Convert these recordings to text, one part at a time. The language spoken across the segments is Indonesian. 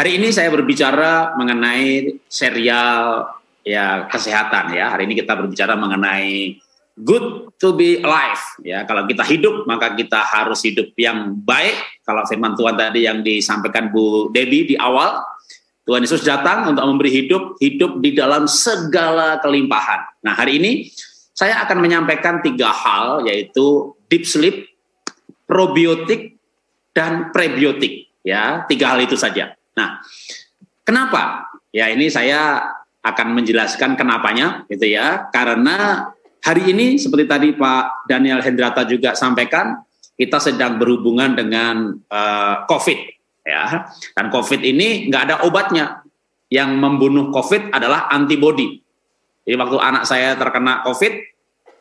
Hari ini saya berbicara mengenai serial ya kesehatan ya. Hari ini kita berbicara mengenai good to be alive ya. Kalau kita hidup maka kita harus hidup yang baik. Kalau firman Tuhan tadi yang disampaikan Bu Debbie di awal, Tuhan Yesus datang untuk memberi hidup, hidup di dalam segala kelimpahan. Nah, hari ini saya akan menyampaikan tiga hal yaitu deep sleep, probiotik dan prebiotik ya, tiga hal itu saja. Nah, kenapa? Ya ini saya akan menjelaskan kenapanya gitu ya. Karena hari ini seperti tadi Pak Daniel Hendrata juga sampaikan, kita sedang berhubungan dengan uh, COVID ya. Dan COVID ini nggak ada obatnya. Yang membunuh COVID adalah antibodi. Jadi waktu anak saya terkena COVID,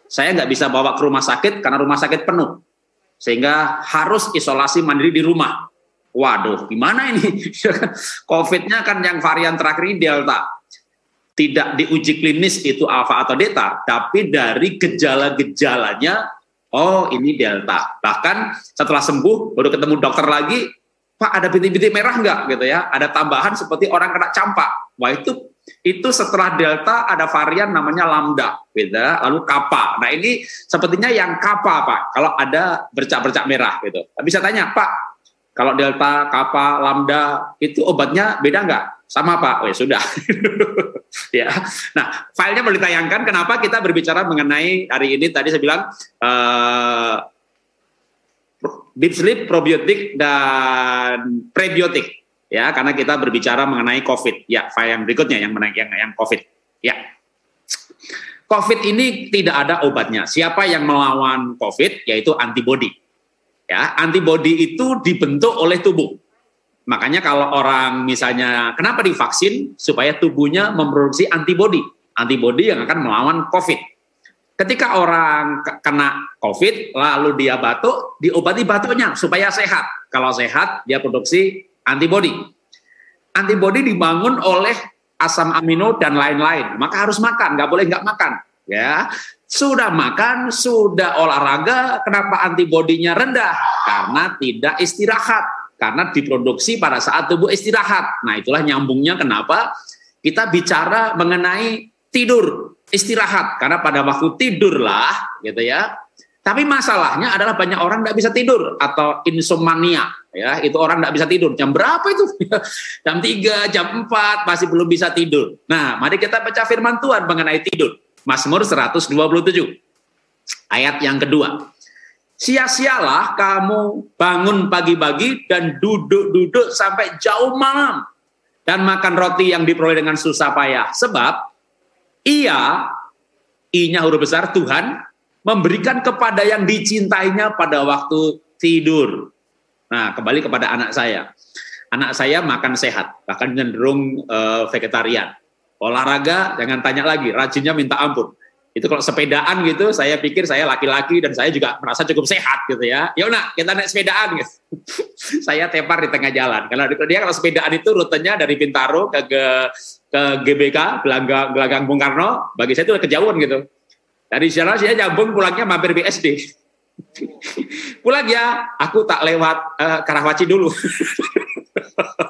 saya nggak bisa bawa ke rumah sakit karena rumah sakit penuh. Sehingga harus isolasi mandiri di rumah. Waduh, gimana ini? COVID-nya kan yang varian terakhir ini Delta. Tidak diuji klinis itu alfa atau beta, tapi dari gejala-gejalanya, oh ini Delta. Bahkan setelah sembuh, baru ketemu dokter lagi, Pak ada bintik-bintik merah nggak gitu ya? Ada tambahan seperti orang kena campak. Wah itu itu setelah delta ada varian namanya lambda, gitu. Lalu kappa. Nah ini sepertinya yang kappa pak. Kalau ada bercak-bercak merah gitu. Saya tanya Pak, kalau delta, kappa, lambda itu obatnya beda nggak? Sama Pak. Oh ya sudah. ya. Nah, filenya boleh ditayangkan. Kenapa kita berbicara mengenai hari ini? Tadi saya bilang uh, deep sleep, probiotik dan prebiotik. Ya, karena kita berbicara mengenai COVID. Ya, file yang berikutnya yang menaik yang yang COVID. Ya. COVID ini tidak ada obatnya. Siapa yang melawan COVID yaitu antibody ya antibodi itu dibentuk oleh tubuh. Makanya kalau orang misalnya kenapa divaksin supaya tubuhnya memproduksi antibodi, antibodi yang akan melawan COVID. Ketika orang kena COVID lalu dia batuk, diobati batuknya supaya sehat. Kalau sehat dia produksi antibodi. Antibodi dibangun oleh asam amino dan lain-lain. Maka harus makan, nggak boleh nggak makan. Ya, sudah makan, sudah olahraga, kenapa antibodinya rendah? Karena tidak istirahat, karena diproduksi pada saat tubuh istirahat. Nah, itulah nyambungnya kenapa kita bicara mengenai tidur, istirahat. Karena pada waktu tidurlah, gitu ya. Tapi masalahnya adalah banyak orang tidak bisa tidur atau insomnia, ya. Itu orang tidak bisa tidur. Jam berapa itu? jam 3, jam 4 masih belum bisa tidur. Nah, mari kita baca firman Tuhan mengenai tidur. Mazmur 127. Ayat yang kedua. Sia-sialah kamu bangun pagi-pagi dan duduk-duduk sampai jauh malam dan makan roti yang diperoleh dengan susah payah. Sebab ia, i-nya huruf besar Tuhan, memberikan kepada yang dicintainya pada waktu tidur. Nah, kembali kepada anak saya. Anak saya makan sehat, bahkan cenderung uh, vegetarian olahraga jangan tanya lagi, rajinnya minta ampun. Itu kalau sepedaan gitu, saya pikir saya laki-laki dan saya juga merasa cukup sehat gitu ya. Yuk nak, kita naik sepedaan gitu. saya tepar di tengah jalan. Kalau dia kalau sepedaan itu rutenya dari Bintaro ke ke, ke GBK, Gelanggang, Gelanggang Bung Karno, bagi saya itu kejauhan gitu. Dari sana saya nyambung pulangnya mampir BSD. Pulang ya, aku tak lewat uh, Karawaci dulu.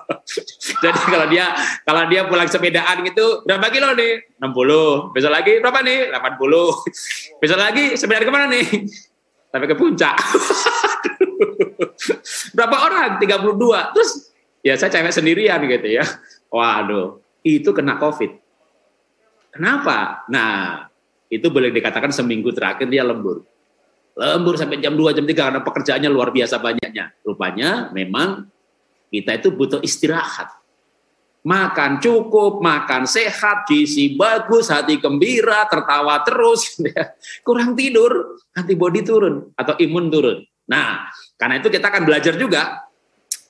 Jadi kalau dia kalau dia pulang sepedaan gitu, berapa kilo nih? 60. Besok lagi berapa nih? 80. Besok lagi sepedaan ke mana nih? Sampai ke puncak. berapa orang? 32. Terus ya saya cewek sendirian gitu ya. Waduh, itu kena COVID. Kenapa? Nah, itu boleh dikatakan seminggu terakhir dia lembur. Lembur sampai jam 2, jam 3 karena pekerjaannya luar biasa banyaknya. Rupanya memang kita itu butuh istirahat. Makan cukup, makan sehat, gizi bagus, hati gembira, tertawa terus. Kurang tidur, antibodi turun atau imun turun. Nah, karena itu kita akan belajar juga.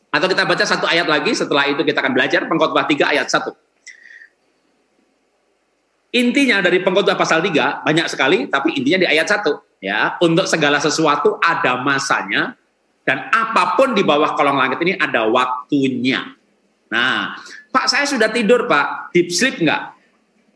Atau kita baca satu ayat lagi, setelah itu kita akan belajar pengkhotbah 3 ayat 1. Intinya dari pengkhotbah pasal 3 banyak sekali, tapi intinya di ayat 1 ya. Untuk segala sesuatu ada masanya, dan apa pun di bawah kolong langit ini ada waktunya. Nah, Pak saya sudah tidur Pak, deep sleep enggak?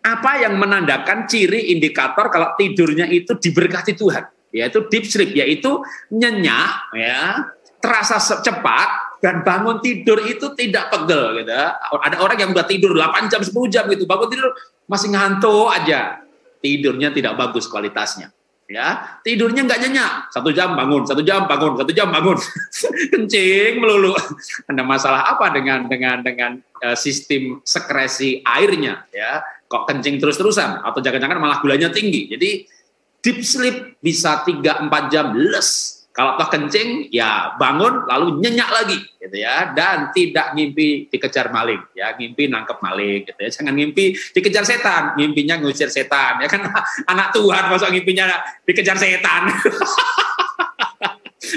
Apa yang menandakan ciri indikator kalau tidurnya itu diberkati Tuhan? Yaitu deep sleep, yaitu nyenyak, ya, terasa cepat, dan bangun tidur itu tidak pegel gitu. Ada orang yang udah tidur 8 jam 10 jam gitu, bangun tidur masih ngantuk aja. Tidurnya tidak bagus kualitasnya. Ya, tidurnya nggak nyenyak. Satu jam bangun, satu jam bangun, satu jam bangun. Kencing melulu. Ada masalah apa dengan dengan dengan uh, sistem sekresi airnya ya? Kok kencing terus-terusan atau jangan-jangan malah gulanya tinggi. Jadi deep sleep bisa 3-4 jam les. Kalau toh kencing, ya bangun lalu nyenyak lagi, gitu ya. Dan tidak ngimpi dikejar maling, ya. Ngimpi nangkep maling, gitu ya. Jangan ngimpi dikejar setan, ngimpinya ngusir setan, ya kan. Anak Tuhan masuk ngimpinya dikejar setan.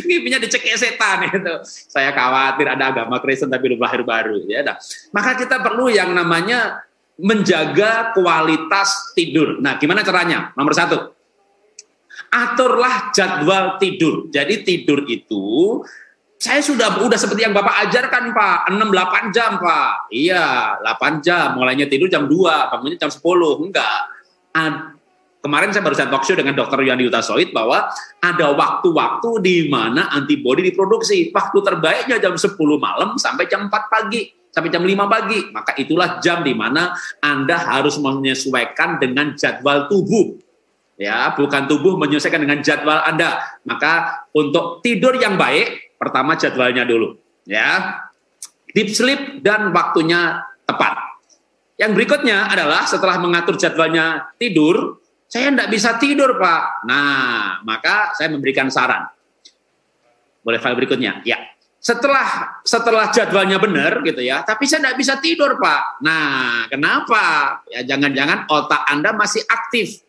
ngimpinya dicekik setan itu. Saya khawatir ada agama Kristen tapi belum lahir baru ya. Nah, maka kita perlu yang namanya menjaga kualitas tidur. Nah, gimana caranya? Nomor satu, aturlah jadwal tidur. Jadi tidur itu saya sudah udah seperti yang Bapak ajarkan Pak, 6 8 jam Pak. Iya, 8 jam. Mulainya tidur jam 2, bangunnya jam 10. Enggak. Ad, kemarin saya baru talk show dengan Dr. Yandi Utasoid bahwa ada waktu-waktu di mana antibodi diproduksi. Waktu terbaiknya jam 10 malam sampai jam 4 pagi sampai jam 5 pagi. Maka itulah jam di mana Anda harus menyesuaikan dengan jadwal tubuh ya bukan tubuh menyesuaikan dengan jadwal Anda. Maka untuk tidur yang baik, pertama jadwalnya dulu, ya. Deep sleep dan waktunya tepat. Yang berikutnya adalah setelah mengatur jadwalnya tidur, saya tidak bisa tidur, Pak. Nah, maka saya memberikan saran. Boleh file berikutnya? Ya. Setelah setelah jadwalnya benar gitu ya, tapi saya tidak bisa tidur, Pak. Nah, kenapa? Ya jangan-jangan otak Anda masih aktif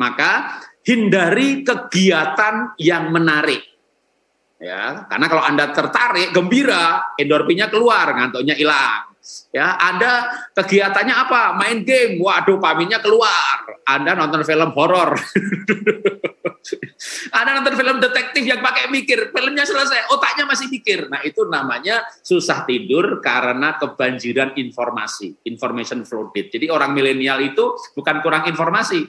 maka hindari kegiatan yang menarik. Ya, karena kalau Anda tertarik, gembira, endorfinnya keluar, ngantuknya hilang. Ya, ada kegiatannya apa? Main game. Waduh, paminnya keluar. Anda nonton film horor. Anda nonton film detektif yang pakai mikir, filmnya selesai, otaknya masih mikir. Nah, itu namanya susah tidur karena kebanjiran informasi, information flooded. Jadi orang milenial itu bukan kurang informasi,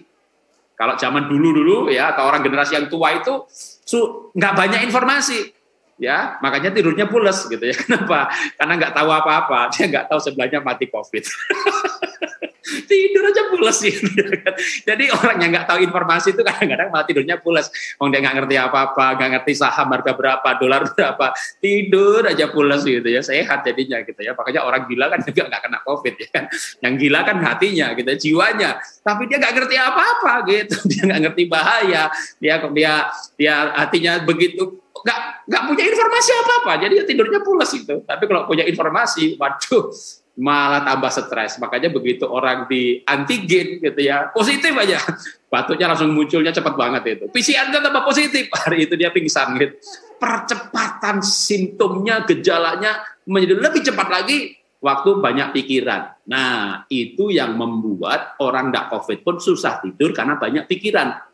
kalau zaman dulu-dulu ya atau orang generasi yang tua itu nggak banyak informasi ya. Makanya tidurnya pules gitu ya. Kenapa? Karena nggak tahu apa-apa. Dia nggak tahu sebelahnya mati covid tidur aja pules gitu. Jadi orang yang nggak tahu informasi itu kadang-kadang malah tidurnya pules. Oh dia nggak ngerti apa-apa, nggak ngerti saham harga berapa, dolar berapa, tidur aja pules gitu ya, sehat jadinya gitu ya. Makanya orang gila kan juga nggak kena covid ya kan. Yang gila kan hatinya gitu, jiwanya. Tapi dia nggak ngerti apa-apa gitu, dia nggak ngerti bahaya, dia dia dia hatinya begitu nggak nggak punya informasi apa apa jadi tidurnya pulas itu tapi kalau punya informasi waduh malah tambah stres. Makanya begitu orang di antigen gitu ya, positif aja. Batuknya langsung munculnya cepat banget itu. PCR kan tambah positif, hari itu dia pingsan gitu. Percepatan simptomnya, gejalanya menjadi lebih cepat lagi waktu banyak pikiran. Nah, itu yang membuat orang tidak COVID pun susah tidur karena banyak pikiran.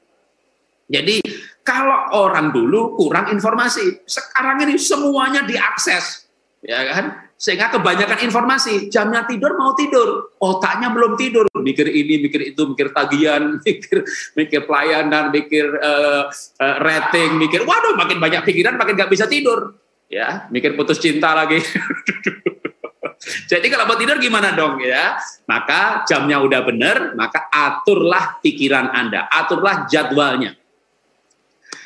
Jadi kalau orang dulu kurang informasi, sekarang ini semuanya diakses, ya kan? Sehingga kebanyakan informasi jamnya tidur mau tidur. Otaknya belum tidur. Mikir ini mikir itu mikir tagihan mikir mikir pelayanan mikir uh, uh, rating mikir. Waduh makin banyak pikiran makin nggak bisa tidur. Ya mikir putus cinta lagi. Jadi kalau mau tidur gimana dong ya? Maka jamnya udah benar maka aturlah pikiran anda aturlah jadwalnya.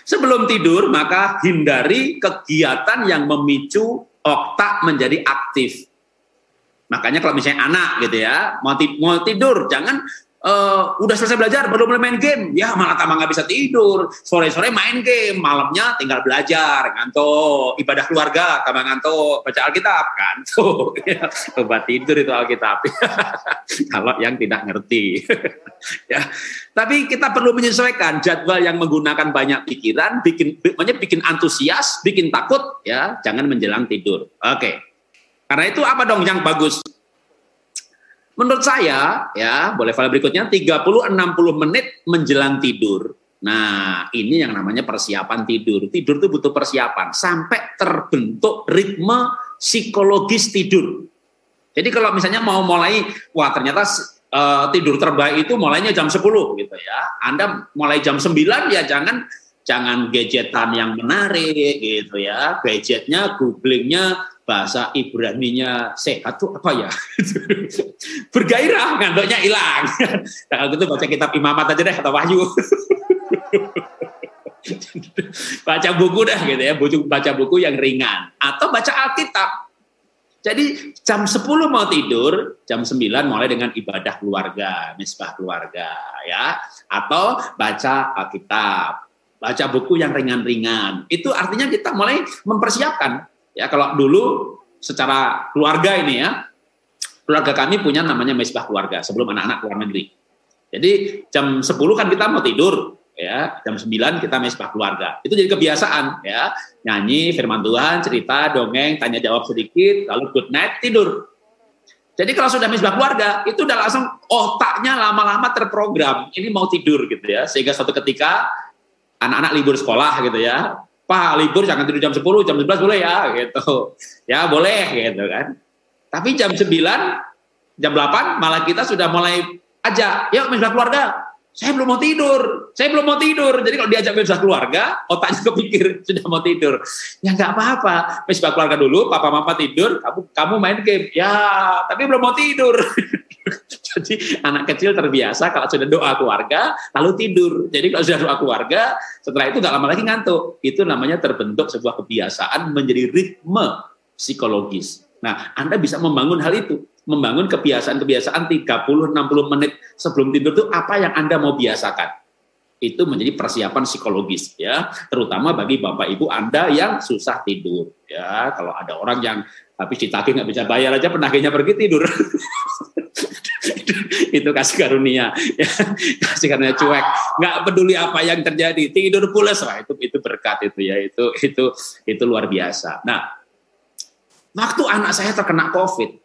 Sebelum tidur, maka hindari kegiatan yang memicu otak menjadi aktif. Makanya kalau misalnya anak gitu ya, mau, mau tidur, jangan uh, udah selesai belajar baru mulai main game, ya malah tambah nggak bisa tidur. Sore-sore main game, malamnya tinggal belajar, ngantuk. Ibadah keluarga, tambah ngantuk. Baca Alkitab, ngantuk. Ya, obat tidur itu Alkitab. kalau yang tidak ngerti. ya. Tapi kita perlu menyesuaikan jadwal yang menggunakan banyak pikiran, bikin, bikin antusias, bikin takut, ya jangan menjelang tidur. Oke. Karena itu apa dong yang bagus? Menurut saya, ya boleh file berikutnya 30-60 menit menjelang tidur. Nah, ini yang namanya persiapan tidur. Tidur itu butuh persiapan sampai terbentuk ritme psikologis tidur. Jadi kalau misalnya mau mulai, wah ternyata uh, tidur terbaik itu mulainya jam 10 gitu ya. Anda mulai jam 9 ya jangan jangan gadgetan yang menarik gitu ya. Gadgetnya, googlingnya bahasa Ibrani-nya sehat tuh apa ya? Bergairah, ngantuknya hilang. Nah, kalau gitu baca kitab imamat aja deh, atau wahyu. baca buku dah gitu ya, baca buku yang ringan. Atau baca Alkitab. Jadi jam 10 mau tidur, jam 9 mulai dengan ibadah keluarga, misbah keluarga ya. Atau baca Alkitab, baca buku yang ringan-ringan. Itu artinya kita mulai mempersiapkan. Ya kalau dulu secara keluarga ini ya, keluarga kami punya namanya misbah keluarga sebelum anak-anak keluar negeri. Jadi jam 10 kan kita mau tidur, ya. Jam 9 kita mesbah keluarga. Itu jadi kebiasaan ya. Nyanyi firman Tuhan cerita dongeng tanya jawab sedikit lalu good night tidur. Jadi kalau sudah mesbah keluarga itu udah langsung otaknya lama-lama terprogram. Ini mau tidur gitu ya sehingga suatu ketika anak-anak libur sekolah gitu ya pak libur jangan tidur jam 10 jam 11 boleh ya gitu. Ya boleh gitu kan. Tapi jam 9 jam 8 malah kita sudah mulai aja yuk mesbah keluarga saya belum mau tidur, saya belum mau tidur. Jadi kalau diajak mesbah keluarga, otaknya kepikir sudah mau tidur. Ya nggak apa-apa, mesbah keluarga dulu, papa mama tidur, kamu kamu main game. Ya, tapi belum mau tidur. Jadi anak kecil terbiasa kalau sudah doa keluarga, lalu tidur. Jadi kalau sudah doa keluarga, setelah itu nggak lama lagi ngantuk. Itu namanya terbentuk sebuah kebiasaan menjadi ritme psikologis. Nah, Anda bisa membangun hal itu membangun kebiasaan-kebiasaan 30-60 menit sebelum tidur itu apa yang Anda mau biasakan. Itu menjadi persiapan psikologis ya, terutama bagi Bapak Ibu Anda yang susah tidur ya. Kalau ada orang yang habis ditagih nggak bisa bayar aja penagihnya pergi tidur. itu kasih karunia ya kasih karunia cuek nggak peduli apa yang terjadi tidur pulas wah itu itu berkat itu ya itu itu itu luar biasa nah waktu anak saya terkena covid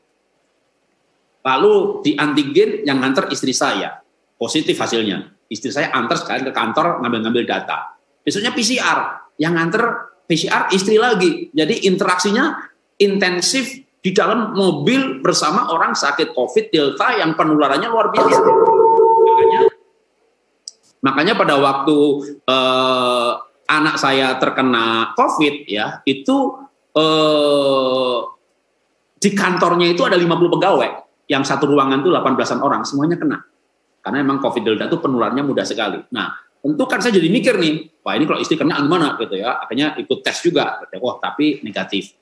Lalu di antigen yang nganter istri saya, positif hasilnya. Istri saya antar sekali ke kantor ngambil-ngambil data. Besoknya PCR, yang nganter PCR istri lagi. Jadi interaksinya intensif di dalam mobil bersama orang sakit COVID Delta yang penularannya luar biasa. Makanya, makanya pada waktu eh, anak saya terkena COVID ya, itu eh, di kantornya itu ada 50 pegawai yang satu ruangan itu 18-an orang, semuanya kena. Karena memang COVID Delta itu penularannya mudah sekali. Nah, tentu kan saya jadi mikir nih, wah ini kalau istri kena gimana gitu ya. Akhirnya ikut tes juga, wah tapi negatif.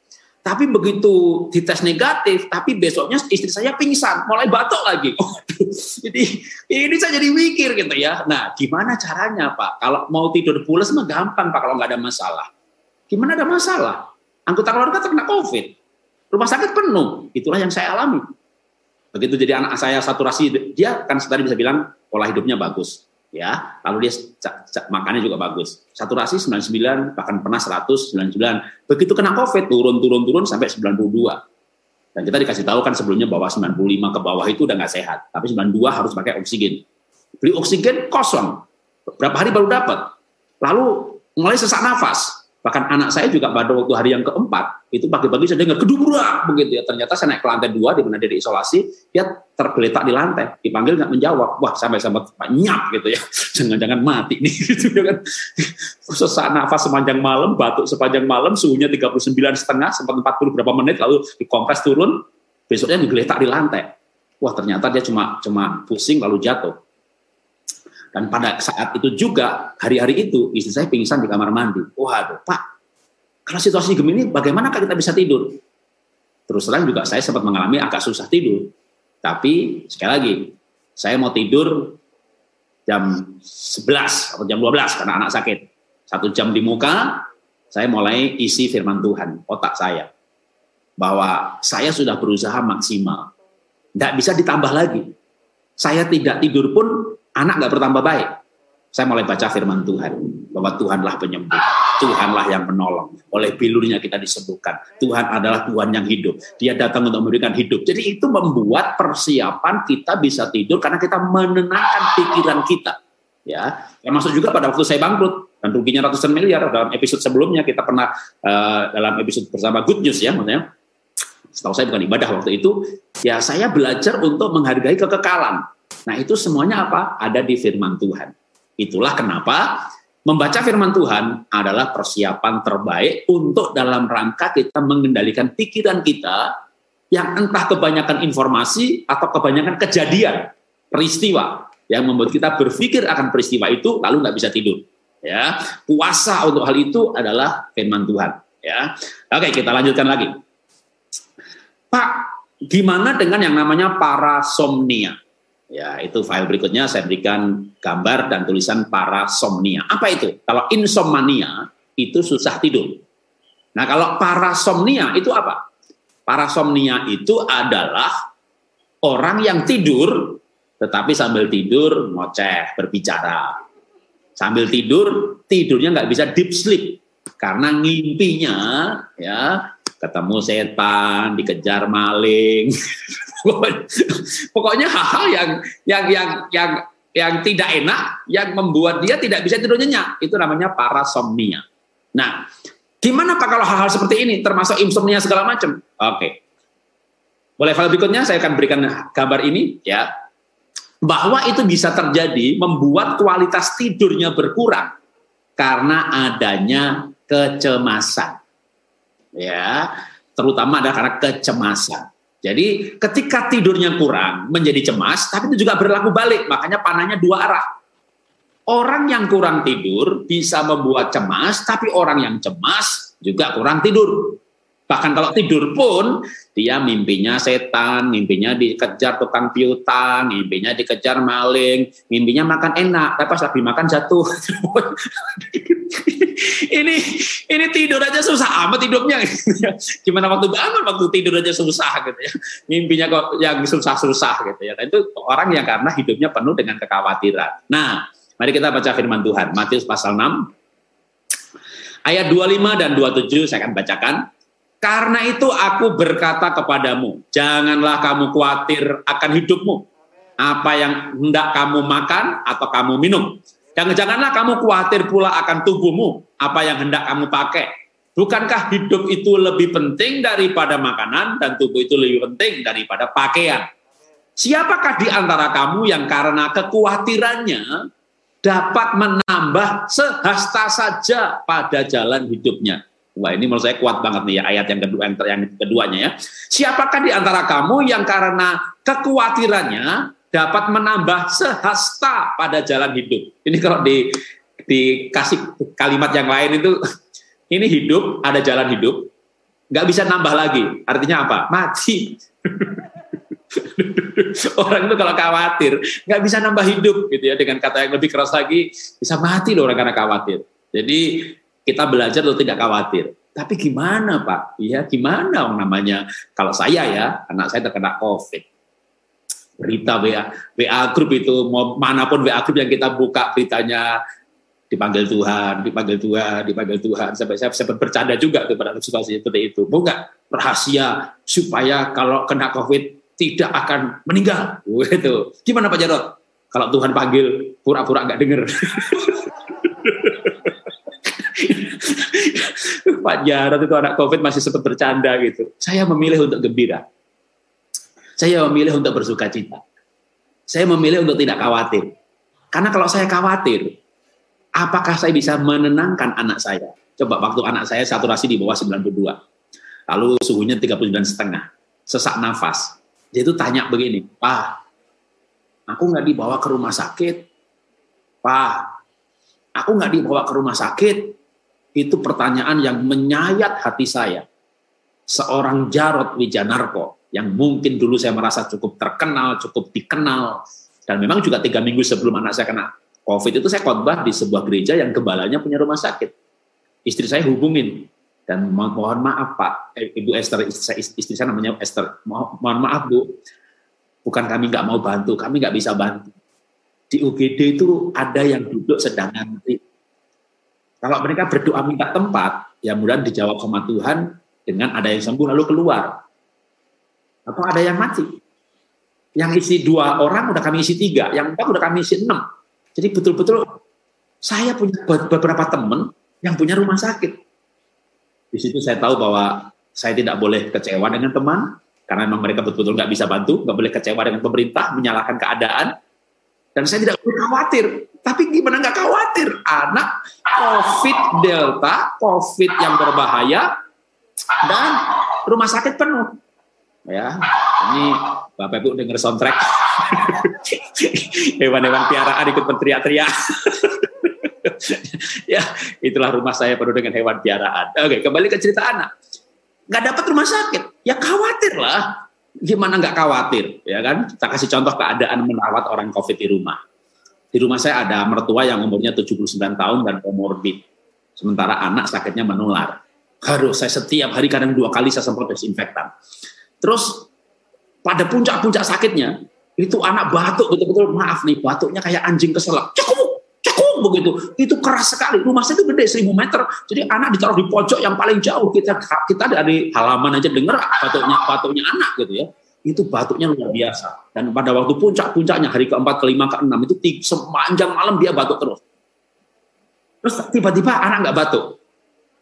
Tapi begitu dites negatif, tapi besoknya istri saya pingsan, mulai batuk lagi. Oh, jadi ini saya jadi mikir gitu ya. Nah, gimana caranya Pak? Kalau mau tidur pulas mah gampang Pak kalau nggak ada masalah. Gimana ada masalah? Anggota keluarga terkena COVID. Rumah sakit penuh. Itulah yang saya alami. Begitu jadi anak saya saturasi, dia kan tadi bisa bilang pola hidupnya bagus, ya. Lalu dia makannya juga bagus. Saturasi 99, bahkan pernah 199. Begitu kena COVID turun turun turun sampai 92. Dan kita dikasih tahu kan sebelumnya bahwa 95 ke bawah itu udah nggak sehat, tapi 92 harus pakai oksigen. Beli oksigen kosong, berapa hari baru dapat. Lalu mulai sesak nafas, Bahkan anak saya juga pada waktu hari yang keempat, itu pagi-pagi saya dengar kedubrak begitu ya. Ternyata saya naik ke lantai dua, di mana dia diisolasi, dia tergeletak di lantai. Dipanggil nggak menjawab. Wah sampai sampai banyak gitu ya. Jangan-jangan mati nih gitu ya kan. Sesak nafas sepanjang malam, batuk sepanjang malam, suhunya 39 setengah, sempat 40 berapa menit, lalu dikompres turun, besoknya digeletak di lantai. Wah ternyata dia cuma cuma pusing lalu jatuh. Dan pada saat itu juga, hari-hari itu, istri saya pingsan di kamar mandi. Waduh, Pak, kalau situasi begini, bagaimana kita bisa tidur? Terus terang juga saya sempat mengalami agak susah tidur. Tapi, sekali lagi, saya mau tidur jam 11 atau jam 12 karena anak sakit. Satu jam di muka, saya mulai isi firman Tuhan, otak saya. Bahwa saya sudah berusaha maksimal. Tidak bisa ditambah lagi. Saya tidak tidur pun anak nggak bertambah baik. Saya mulai baca firman Tuhan bahwa Tuhanlah penyembuh, Tuhanlah yang menolong. Oleh bilurnya kita disembuhkan. Tuhan adalah Tuhan yang hidup. Dia datang untuk memberikan hidup. Jadi itu membuat persiapan kita bisa tidur karena kita menenangkan pikiran kita. Ya, termasuk juga pada waktu saya bangkrut dan ruginya ratusan miliar dalam episode sebelumnya kita pernah uh, dalam episode bersama Good News ya, maksudnya setahu saya bukan ibadah waktu itu, ya saya belajar untuk menghargai kekekalan. Nah itu semuanya apa? Ada di firman Tuhan. Itulah kenapa membaca firman Tuhan adalah persiapan terbaik untuk dalam rangka kita mengendalikan pikiran kita yang entah kebanyakan informasi atau kebanyakan kejadian, peristiwa yang membuat kita berpikir akan peristiwa itu lalu nggak bisa tidur. Ya, puasa untuk hal itu adalah firman Tuhan. Ya, oke kita lanjutkan lagi. Pak, gimana dengan yang namanya parasomnia? Ya, itu file berikutnya saya berikan gambar dan tulisan parasomnia. Apa itu? Kalau insomnia itu susah tidur. Nah, kalau parasomnia itu apa? Parasomnia itu adalah orang yang tidur tetapi sambil tidur ngoceh, berbicara. Sambil tidur, tidurnya nggak bisa deep sleep karena ngimpinya ya ketemu setan, dikejar maling. Pokoknya hal-hal yang yang yang yang yang tidak enak yang membuat dia tidak bisa tidur nyenyak. Itu namanya parasomnia. Nah, gimana Pak kalau hal-hal seperti ini termasuk insomnia segala macam? Oke. Boleh file berikutnya saya akan berikan gambar ini ya. Bahwa itu bisa terjadi membuat kualitas tidurnya berkurang karena adanya kecemasan ya terutama adalah karena kecemasan. Jadi ketika tidurnya kurang menjadi cemas, tapi itu juga berlaku balik, makanya panahnya dua arah. Orang yang kurang tidur bisa membuat cemas, tapi orang yang cemas juga kurang tidur. Bahkan kalau tidur pun dia mimpinya setan, mimpinya dikejar tukang piutang, mimpinya dikejar maling, mimpinya makan enak, tapi pas lagi makan jatuh. ini ini tidur aja susah amat hidupnya. Gimana waktu bangun waktu tidur aja susah gitu ya. Mimpinya kok yang susah-susah gitu ya. Nah, itu orang yang karena hidupnya penuh dengan kekhawatiran. Nah, mari kita baca firman Tuhan. Matius pasal 6 ayat 25 dan 27 saya akan bacakan. Karena itu aku berkata kepadamu, janganlah kamu khawatir akan hidupmu. Apa yang hendak kamu makan atau kamu minum. Dan janganlah kamu khawatir pula akan tubuhmu, apa yang hendak kamu pakai. Bukankah hidup itu lebih penting daripada makanan dan tubuh itu lebih penting daripada pakaian? Siapakah di antara kamu yang karena kekhawatirannya dapat menambah sehasta saja pada jalan hidupnya? Wah ini menurut saya kuat banget nih ya ayat yang kedua yang keduanya ya. Siapakah di antara kamu yang karena kekhawatirannya dapat menambah sehasta pada jalan hidup? Ini kalau di dikasih kalimat yang lain itu ini hidup ada jalan hidup nggak bisa nambah lagi. Artinya apa? Mati. orang itu kalau khawatir nggak bisa nambah hidup gitu ya dengan kata yang lebih keras lagi bisa mati loh orang karena khawatir. Jadi kita belajar untuk tidak khawatir. Tapi gimana Pak? Ya gimana namanya? Kalau saya ya, anak saya terkena COVID. Berita WA, WA grup itu, mau mana pun WA grup yang kita buka beritanya dipanggil Tuhan, dipanggil Tuhan, dipanggil Tuhan. Sampai saya sempat bercanda juga tuh pada situasi seperti itu. Mau nggak rahasia supaya kalau kena COVID tidak akan meninggal? Gitu. Gimana Pak Jarot? Kalau Tuhan panggil, pura-pura nggak dengar. Pak Jarod itu anak COVID masih sempat bercanda gitu. Saya memilih untuk gembira. Saya memilih untuk bersuka cita. Saya memilih untuk tidak khawatir. Karena kalau saya khawatir, apakah saya bisa menenangkan anak saya? Coba waktu anak saya saturasi di bawah 92. Lalu suhunya 39 setengah. Sesak nafas. Dia itu tanya begini, Pak, aku nggak dibawa ke rumah sakit. Pak, aku nggak dibawa ke rumah sakit itu pertanyaan yang menyayat hati saya. Seorang Jarod Wijanarko yang mungkin dulu saya merasa cukup terkenal, cukup dikenal, dan memang juga tiga minggu sebelum anak saya kena COVID itu saya khotbah di sebuah gereja yang gembalanya punya rumah sakit. Istri saya hubungin dan mohon maaf Pak, eh, Ibu Esther, istri, istri saya namanya Esther, mohon, mohon maaf Bu, bukan kami nggak mau bantu, kami nggak bisa bantu. Di UGD itu ada yang duduk sedang ngantri, kalau mereka berdoa minta tempat, ya mudah dijawab sama Tuhan dengan ada yang sembuh lalu keluar. Atau ada yang mati. Yang isi dua orang udah kami isi tiga, yang empat udah kami isi enam. Jadi betul-betul saya punya beberapa teman yang punya rumah sakit. Di situ saya tahu bahwa saya tidak boleh kecewa dengan teman, karena memang mereka betul-betul nggak bisa bantu, nggak boleh kecewa dengan pemerintah, menyalahkan keadaan. Dan saya tidak perlu khawatir. Tapi gimana nggak khawatir? Anak COVID Delta, COVID yang berbahaya, dan rumah sakit penuh. Ya, ini Bapak Ibu dengar soundtrack. Hewan-hewan piaraan ikut berteriak-teriak. ya, itulah rumah saya penuh dengan hewan piaraan. Oke, kembali ke cerita anak. Nggak dapat rumah sakit, ya khawatir lah gimana nggak khawatir? Ya kan? Kita kasih contoh keadaan merawat orang covid di rumah. Di rumah saya ada mertua yang umurnya 79 tahun dan komorbid. Sementara anak sakitnya menular. Harus saya setiap hari kadang dua kali saya semprot desinfektan terus pada puncak-puncak sakitnya itu anak batuk betul-betul maaf nih batuknya kayak anjing keselak. Cukup cukup begitu. Itu keras sekali. Rumah saya itu gede 1000 meter. Jadi anak ditaruh di pojok yang paling jauh. Kita kita dari halaman aja dengar batuknya batuknya anak gitu ya. Itu batuknya luar biasa. Dan pada waktu puncak-puncaknya hari keempat kelima keenam itu sepanjang malam dia batuk terus. Terus tiba-tiba anak nggak batuk.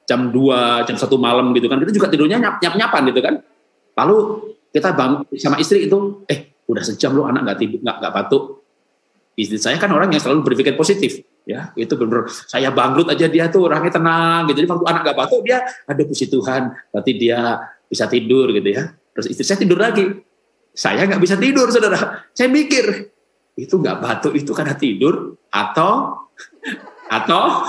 Jam 2, jam satu malam gitu kan. Kita juga tidurnya nyap nyap nyapan gitu kan lalu kita bangun sama istri itu eh udah sejam lo anak nggak tidur nggak nggak batuk. Istri saya kan orang yang selalu berpikir positif ya. Itu benar saya bangkrut aja dia tuh orangnya tenang gitu. Jadi waktu anak gak batuk dia ada puji Tuhan berarti dia bisa tidur gitu ya. Terus istri saya tidur lagi. Saya nggak bisa tidur saudara. Saya mikir itu nggak batuk itu karena tidur atau atau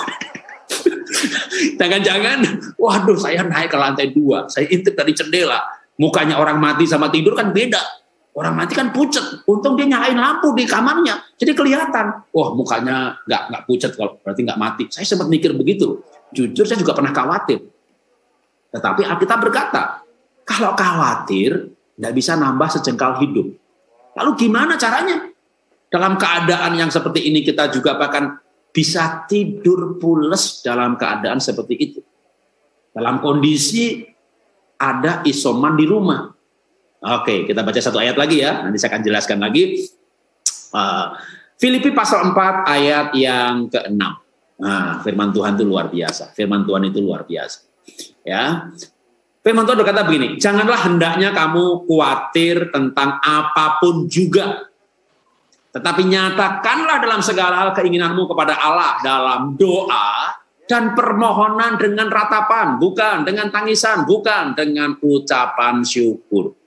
jangan-jangan waduh saya naik ke lantai dua saya intip dari jendela mukanya orang mati sama tidur kan beda Orang mati kan pucet. Untung dia nyalain lampu di kamarnya. Jadi kelihatan. Wah mukanya nggak nggak pucet kalau berarti nggak mati. Saya sempat mikir begitu. Jujur saya juga pernah khawatir. Tetapi Alkitab berkata, kalau khawatir nggak bisa nambah sejengkal hidup. Lalu gimana caranya? Dalam keadaan yang seperti ini kita juga bahkan bisa tidur pules dalam keadaan seperti itu. Dalam kondisi ada isoman di rumah Oke, kita baca satu ayat lagi ya. Nanti saya akan jelaskan lagi. Uh, Filipi pasal 4 ayat yang ke-6. Nah, firman Tuhan itu luar biasa. Firman Tuhan itu luar biasa. Ya. Firman Tuhan berkata begini, janganlah hendaknya kamu khawatir tentang apa pun juga. Tetapi nyatakanlah dalam segala hal keinginanmu kepada Allah dalam doa dan permohonan dengan ratapan, bukan dengan tangisan, bukan dengan ucapan syukur.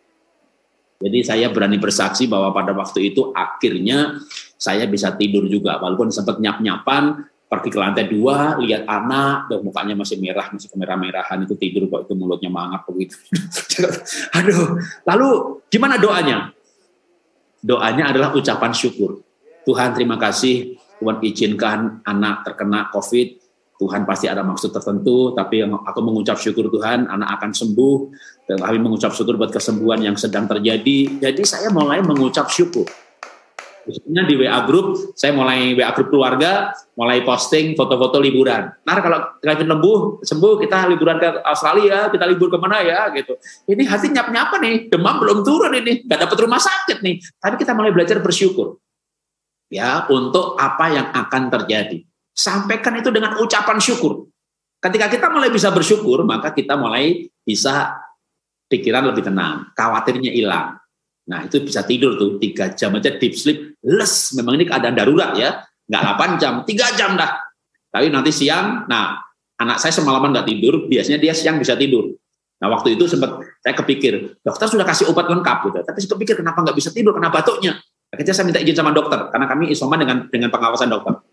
Jadi saya berani bersaksi bahwa pada waktu itu akhirnya saya bisa tidur juga walaupun sempat nyap-nyapan pergi ke lantai dua lihat anak dan mukanya masih merah masih kemerah-merahan itu tidur kok itu mulutnya mangap begitu. Aduh lalu gimana doanya? Doanya adalah ucapan syukur. Tuhan terima kasih Tuhan izinkan anak terkena covid Tuhan pasti ada maksud tertentu, tapi aku mengucap syukur Tuhan, anak akan sembuh, dan kami mengucap syukur buat kesembuhan yang sedang terjadi. Jadi saya mulai mengucap syukur. Khususnya di WA Group, saya mulai WA Group keluarga, mulai posting foto-foto liburan. Nah kalau Kevin lembuh, sembuh, kita liburan ke Australia, kita libur ke mana ya gitu. Ini hati nyap-nyapa nih, demam belum turun ini, nggak dapat rumah sakit nih. Tapi kita mulai belajar bersyukur. Ya, untuk apa yang akan terjadi Sampaikan itu dengan ucapan syukur. Ketika kita mulai bisa bersyukur, maka kita mulai bisa pikiran lebih tenang, khawatirnya hilang. Nah itu bisa tidur tuh tiga jam aja deep sleep, les. Memang ini keadaan darurat ya, nggak 8 jam, tiga jam dah. Tapi nanti siang, nah anak saya semalaman nggak tidur, biasanya dia siang bisa tidur. Nah waktu itu sempat saya kepikir, dokter sudah kasih obat lengkap gitu, tapi saya kepikir kenapa nggak bisa tidur, karena batuknya. Akhirnya saya minta izin sama dokter, karena kami isoman dengan dengan pengawasan dokter.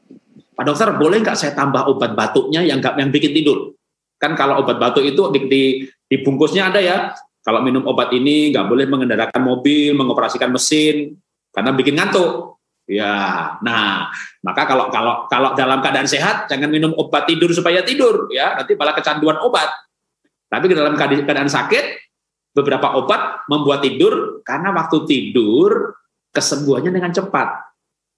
Pak dokter boleh nggak saya tambah obat batuknya yang nggak yang bikin tidur? Kan kalau obat batuk itu di, di, di bungkusnya ada ya. Kalau minum obat ini nggak boleh mengendarakan mobil, mengoperasikan mesin karena bikin ngantuk. Ya, nah maka kalau kalau kalau dalam keadaan sehat jangan minum obat tidur supaya tidur ya nanti malah kecanduan obat. Tapi dalam keadaan sakit beberapa obat membuat tidur karena waktu tidur kesembuhannya dengan cepat.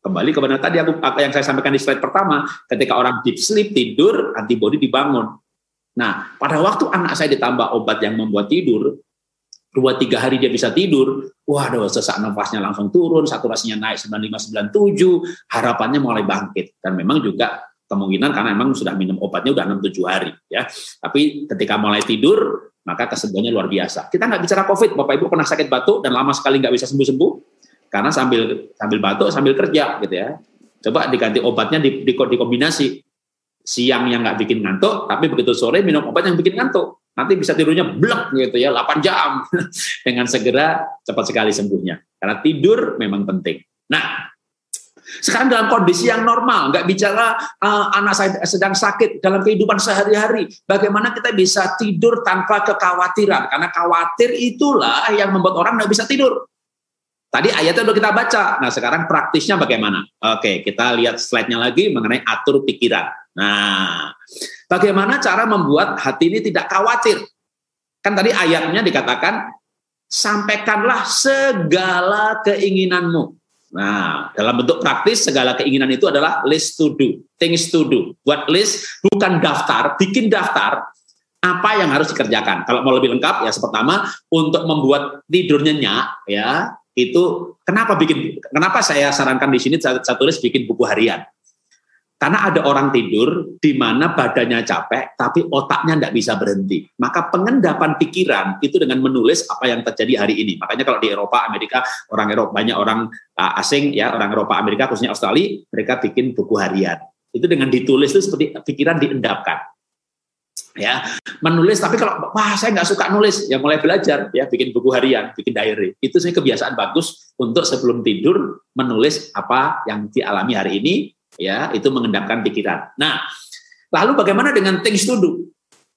Kembali kepada tadi aku yang saya sampaikan di slide pertama, ketika orang deep sleep tidur, antibody dibangun. Nah, pada waktu anak saya ditambah obat yang membuat tidur, dua tiga hari dia bisa tidur, waduh sesak nafasnya langsung turun, saturasinya naik 95 97, harapannya mulai bangkit dan memang juga kemungkinan karena memang sudah minum obatnya udah 6 7 hari ya. Tapi ketika mulai tidur maka kesembuhannya luar biasa. Kita nggak bicara COVID, Bapak Ibu pernah sakit batuk dan lama sekali nggak bisa sembuh-sembuh. Karena sambil sambil batuk sambil kerja gitu ya. Coba diganti obatnya di, di, dikombinasi. Siang yang nggak bikin ngantuk, tapi begitu sore minum obat yang bikin ngantuk. Nanti bisa tidurnya blek gitu ya, 8 jam. Dengan segera cepat sekali sembuhnya. Karena tidur memang penting. Nah, sekarang dalam kondisi yang normal, nggak bicara uh, anak saya sedang sakit dalam kehidupan sehari-hari, bagaimana kita bisa tidur tanpa kekhawatiran? Karena khawatir itulah yang membuat orang nggak bisa tidur. Tadi ayatnya udah kita baca. Nah, sekarang praktisnya bagaimana? Oke, kita lihat slide-nya lagi mengenai atur pikiran. Nah, bagaimana cara membuat hati ini tidak khawatir? Kan tadi ayatnya dikatakan, sampaikanlah segala keinginanmu. Nah, dalam bentuk praktis segala keinginan itu adalah list to do, things to do. Buat list bukan daftar, bikin daftar apa yang harus dikerjakan. Kalau mau lebih lengkap ya pertama untuk membuat tidur nyenyak ya itu kenapa bikin kenapa saya sarankan di sini saya, tulis bikin buku harian. Karena ada orang tidur di mana badannya capek tapi otaknya tidak bisa berhenti. Maka pengendapan pikiran itu dengan menulis apa yang terjadi hari ini. Makanya kalau di Eropa, Amerika, orang Eropa banyak orang uh, asing ya, orang Eropa, Amerika khususnya Australia, mereka bikin buku harian. Itu dengan ditulis itu seperti pikiran diendapkan. Ya, menulis tapi kalau wah saya nggak suka nulis, ya mulai belajar ya bikin buku harian, bikin diary. Itu sih kebiasaan bagus untuk sebelum tidur menulis apa yang dialami hari ini ya itu mengendapkan pikiran. Nah, lalu bagaimana dengan things to do?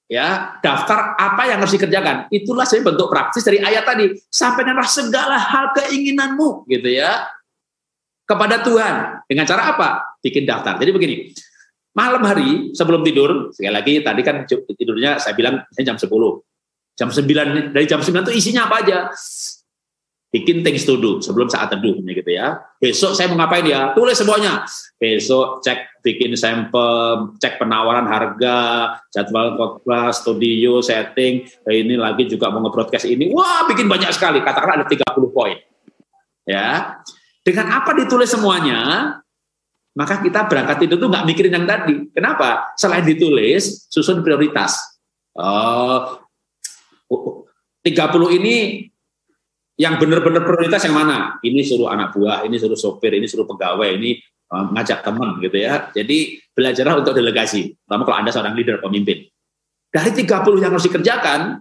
Ya, daftar apa yang harus dikerjakan. Itulah saya bentuk praktis dari ayat tadi. Sampaikanlah segala hal keinginanmu, gitu ya, kepada Tuhan. Dengan cara apa? Bikin daftar. Jadi begini, malam hari sebelum tidur, sekali lagi tadi kan tidurnya saya bilang jam 10. Jam 9 dari jam 9 itu isinya apa aja? bikin things to do sebelum saat teduh gitu ya. Besok saya mau ngapain ya? Tulis semuanya. Besok cek bikin sampel, cek penawaran harga, jadwal khotbah, studio, setting. Ini lagi juga mau nge-broadcast ini. Wah, bikin banyak sekali. Katakanlah ada 30 poin. Ya. Dengan apa ditulis semuanya, maka kita berangkat tidur tuh nggak mikirin yang tadi. Kenapa? Selain ditulis, susun prioritas. Uh, 30 ini yang benar-benar prioritas yang mana? Ini suruh anak buah, ini suruh sopir, ini suruh pegawai, ini uh, ngajak teman gitu ya. Jadi belajarlah untuk delegasi. Terutama kalau Anda seorang leader, pemimpin. Dari 30 yang harus dikerjakan,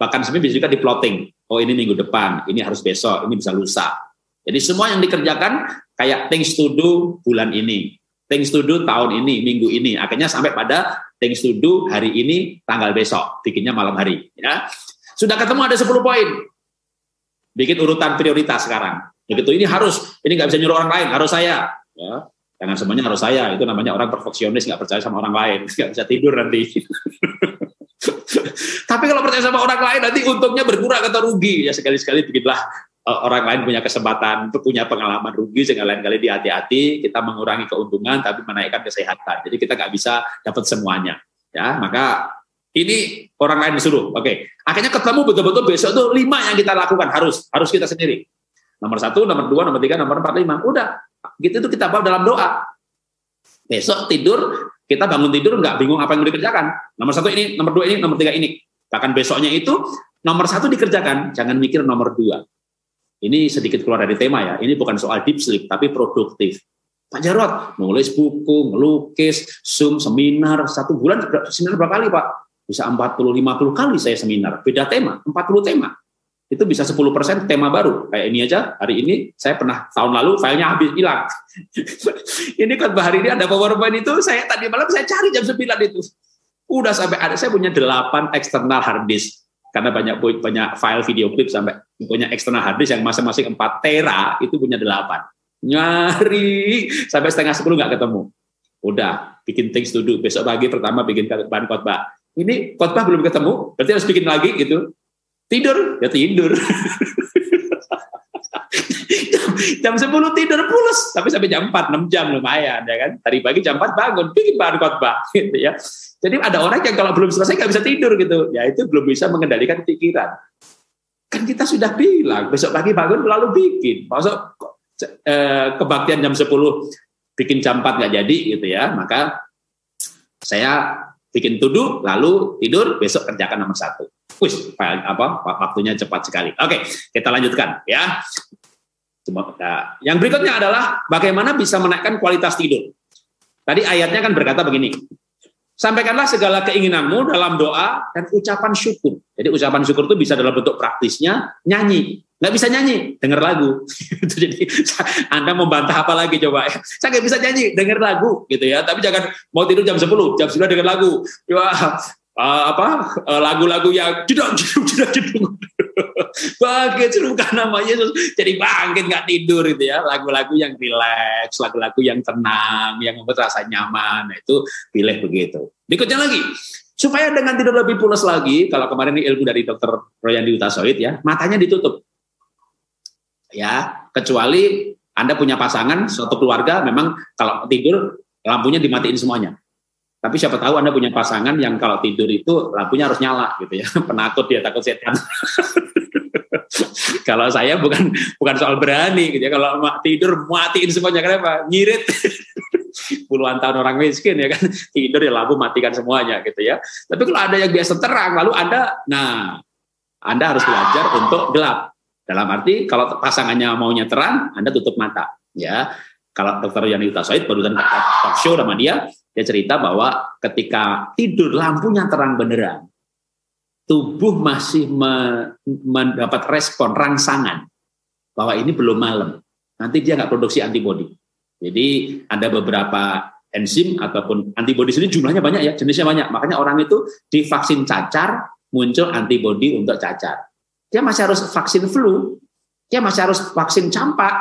bahkan sebenarnya bisa juga di plotting. Oh ini minggu depan, ini harus besok, ini bisa lusa. Jadi semua yang dikerjakan kayak things to do bulan ini, things to do tahun ini, minggu ini. Akhirnya sampai pada things to do hari ini, tanggal besok, bikinnya malam hari. Ya. Sudah ketemu ada 10 poin bikin urutan prioritas sekarang. Begitu ini harus, ini nggak bisa nyuruh orang lain, harus saya. Ya, jangan semuanya harus saya. Itu namanya orang perfeksionis nggak percaya sama orang lain, nggak bisa tidur nanti. Tapi kalau percaya sama orang lain nanti untungnya berkurang atau rugi. Ya sekali-sekali bikinlah orang lain punya kesempatan, punya pengalaman rugi, sehingga lain kali di hati-hati kita mengurangi keuntungan tapi menaikkan kesehatan. Jadi kita nggak bisa dapat semuanya. Ya, maka ini orang lain disuruh. Oke, okay. akhirnya ketemu betul-betul besok tuh lima yang kita lakukan harus harus kita sendiri. Nomor satu, nomor dua, nomor tiga, nomor empat, lima. Udah, gitu itu kita bawa dalam doa. Besok tidur, kita bangun tidur nggak bingung apa yang dikerjakan. Nomor satu ini, nomor dua ini, nomor tiga ini. Bahkan besoknya itu nomor satu dikerjakan, jangan mikir nomor dua. Ini sedikit keluar dari tema ya. Ini bukan soal deep sleep, tapi produktif. Pak Jarot, nulis buku, ngelukis, Zoom, seminar, satu bulan, seminar berapa kali Pak? bisa 40-50 kali saya seminar, beda tema, 40 tema. Itu bisa 10% tema baru. Kayak ini aja, hari ini saya pernah tahun lalu filenya habis hilang. ini kan hari ini ada PowerPoint itu, saya tadi malam saya cari jam 9 itu. Udah sampai ada, saya punya 8 eksternal hard disk. Karena banyak banyak file video klip sampai punya eksternal hard disk yang masing-masing 4 tera, itu punya 8. Nyari sampai setengah 10 nggak ketemu. Udah, bikin things to do. Besok pagi pertama bikin bahan khotbah ini khotbah belum ketemu, berarti harus bikin lagi gitu. Tidur, ya tidur. jam, jam 10 tidur pulas, tapi sampai jam 4, 6 jam lumayan ya kan. Tadi pagi jam 4 bangun, bikin bahan khotbah gitu ya. Jadi ada orang yang kalau belum selesai nggak bisa tidur gitu. Ya itu belum bisa mengendalikan pikiran. Kan kita sudah bilang, besok pagi bangun lalu bikin. Masuk eh, kebaktian jam 10 bikin jam 4 nggak jadi gitu ya. Maka saya bikin tuduh, lalu tidur, besok kerjakan nomor satu. Wih, apa waktunya cepat sekali. Oke, kita lanjutkan ya. Nah, yang berikutnya adalah bagaimana bisa menaikkan kualitas tidur. Tadi ayatnya kan berkata begini, Sampaikanlah segala keinginanmu dalam doa dan ucapan syukur. Jadi ucapan syukur itu bisa dalam bentuk praktisnya nyanyi. Nggak bisa nyanyi, dengar lagu. Jadi Anda membantah apa lagi coba ya? Saya nggak bisa nyanyi, dengar lagu gitu ya. Tapi jangan mau tidur jam 10, jam 9 dengar lagu. Ya, uh, apa? Uh, lagu-lagu yang jedok jedok jedok jedok bangkit serukan nama Yesus. Jadi bangkit nggak tidur itu ya. Lagu-lagu yang rileks lagu-lagu yang tenang yang membuat rasa nyaman. Nah, itu pilih begitu. Berikutnya lagi. Supaya dengan tidur lebih pulas lagi kalau kemarin ini ilmu dari dokter Royandi Utasoid ya matanya ditutup. Ya kecuali anda punya pasangan suatu keluarga memang kalau tidur lampunya dimatiin semuanya tapi siapa tahu Anda punya pasangan yang kalau tidur itu lampunya harus nyala gitu ya. Penakut dia takut setan. kalau saya bukan bukan soal berani gitu ya. Kalau tidur matiin semuanya kenapa? Nyirit. Puluhan tahun orang miskin ya kan tidur ya lampu matikan semuanya gitu ya. Tapi kalau ada yang biasa terang lalu Anda nah Anda harus belajar untuk gelap. Dalam arti kalau pasangannya maunya terang, Anda tutup mata ya. Kalau dokter Yani Utasoid baru talk show sama dia, dia cerita bahwa ketika tidur lampunya terang beneran, tubuh masih mendapat respon rangsangan bahwa ini belum malam. Nanti dia nggak produksi antibodi. Jadi ada beberapa enzim ataupun antibodi sini jumlahnya banyak ya, jenisnya banyak. Makanya orang itu divaksin cacar muncul antibodi untuk cacar. Dia masih harus vaksin flu, dia masih harus vaksin campak,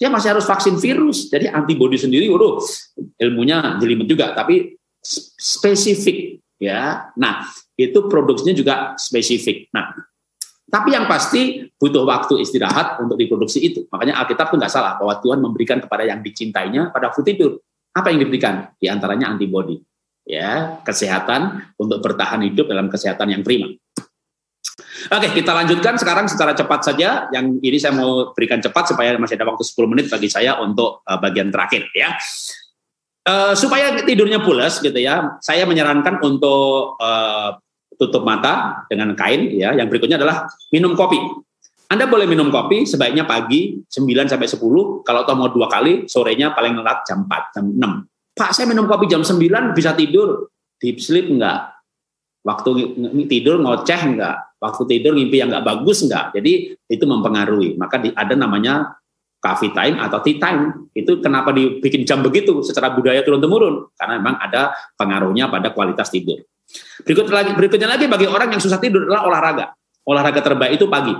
dia masih harus vaksin virus. Jadi antibodi sendiri, waduh, ilmunya jelimet juga, tapi spesifik ya. Nah, itu produksinya juga spesifik. Nah, tapi yang pasti butuh waktu istirahat untuk diproduksi itu. Makanya Alkitab itu nggak salah bahwa Tuhan memberikan kepada yang dicintainya pada waktu tidur. Apa yang diberikan? Di antaranya antibodi. Ya, kesehatan untuk bertahan hidup dalam kesehatan yang prima. Oke, kita lanjutkan sekarang secara cepat saja. Yang ini saya mau berikan cepat supaya masih ada waktu 10 menit bagi saya untuk uh, bagian terakhir ya. Uh, supaya tidurnya pulas gitu ya, saya menyarankan untuk uh, tutup mata dengan kain ya. Yang berikutnya adalah minum kopi. Anda boleh minum kopi sebaiknya pagi 9 sampai 10, kalau toh mau dua kali, sorenya paling lat jam 4, jam 6. Pak, saya minum kopi jam 9 bisa tidur. Deep sleep enggak? Waktu tidur ngoceh enggak? Waktu tidur mimpi yang nggak bagus nggak. Jadi itu mempengaruhi. Maka di, ada namanya coffee time atau tea time. Itu kenapa dibikin jam begitu secara budaya turun temurun? Karena memang ada pengaruhnya pada kualitas tidur. Berikut lagi, berikutnya lagi bagi orang yang susah tidur adalah olahraga. Olahraga terbaik itu pagi.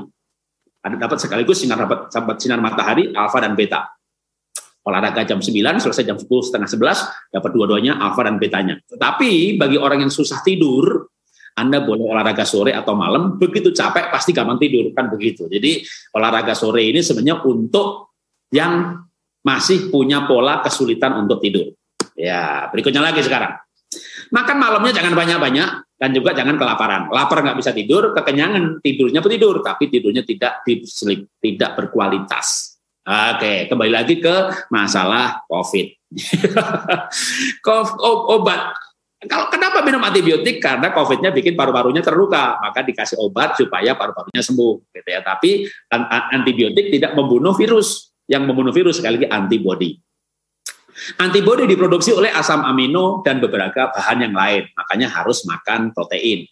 Ada dapat sekaligus sinar dapat sinar matahari alfa dan beta. Olahraga jam 9 selesai jam 10 setengah 11 dapat dua-duanya alfa dan betanya. Tetapi bagi orang yang susah tidur anda boleh olahraga sore atau malam, begitu capek pasti gampang tidur, kan begitu. Jadi olahraga sore ini sebenarnya untuk yang masih punya pola kesulitan untuk tidur. Ya, berikutnya lagi sekarang. Makan malamnya jangan banyak-banyak dan juga jangan kelaparan. Lapar nggak bisa tidur, kekenyangan tidurnya pun tidur, tapi tidurnya tidak deep sleep, tidak berkualitas. Oke, kembali lagi ke masalah COVID. obat kalau kenapa minum antibiotik? Karena COVID-nya bikin paru-parunya terluka, maka dikasih obat supaya paru-parunya sembuh, gitu ya. Tapi antibiotik tidak membunuh virus. Yang membunuh virus sekali lagi antibodi. Antibodi diproduksi oleh asam amino dan beberapa bahan yang lain, makanya harus makan protein.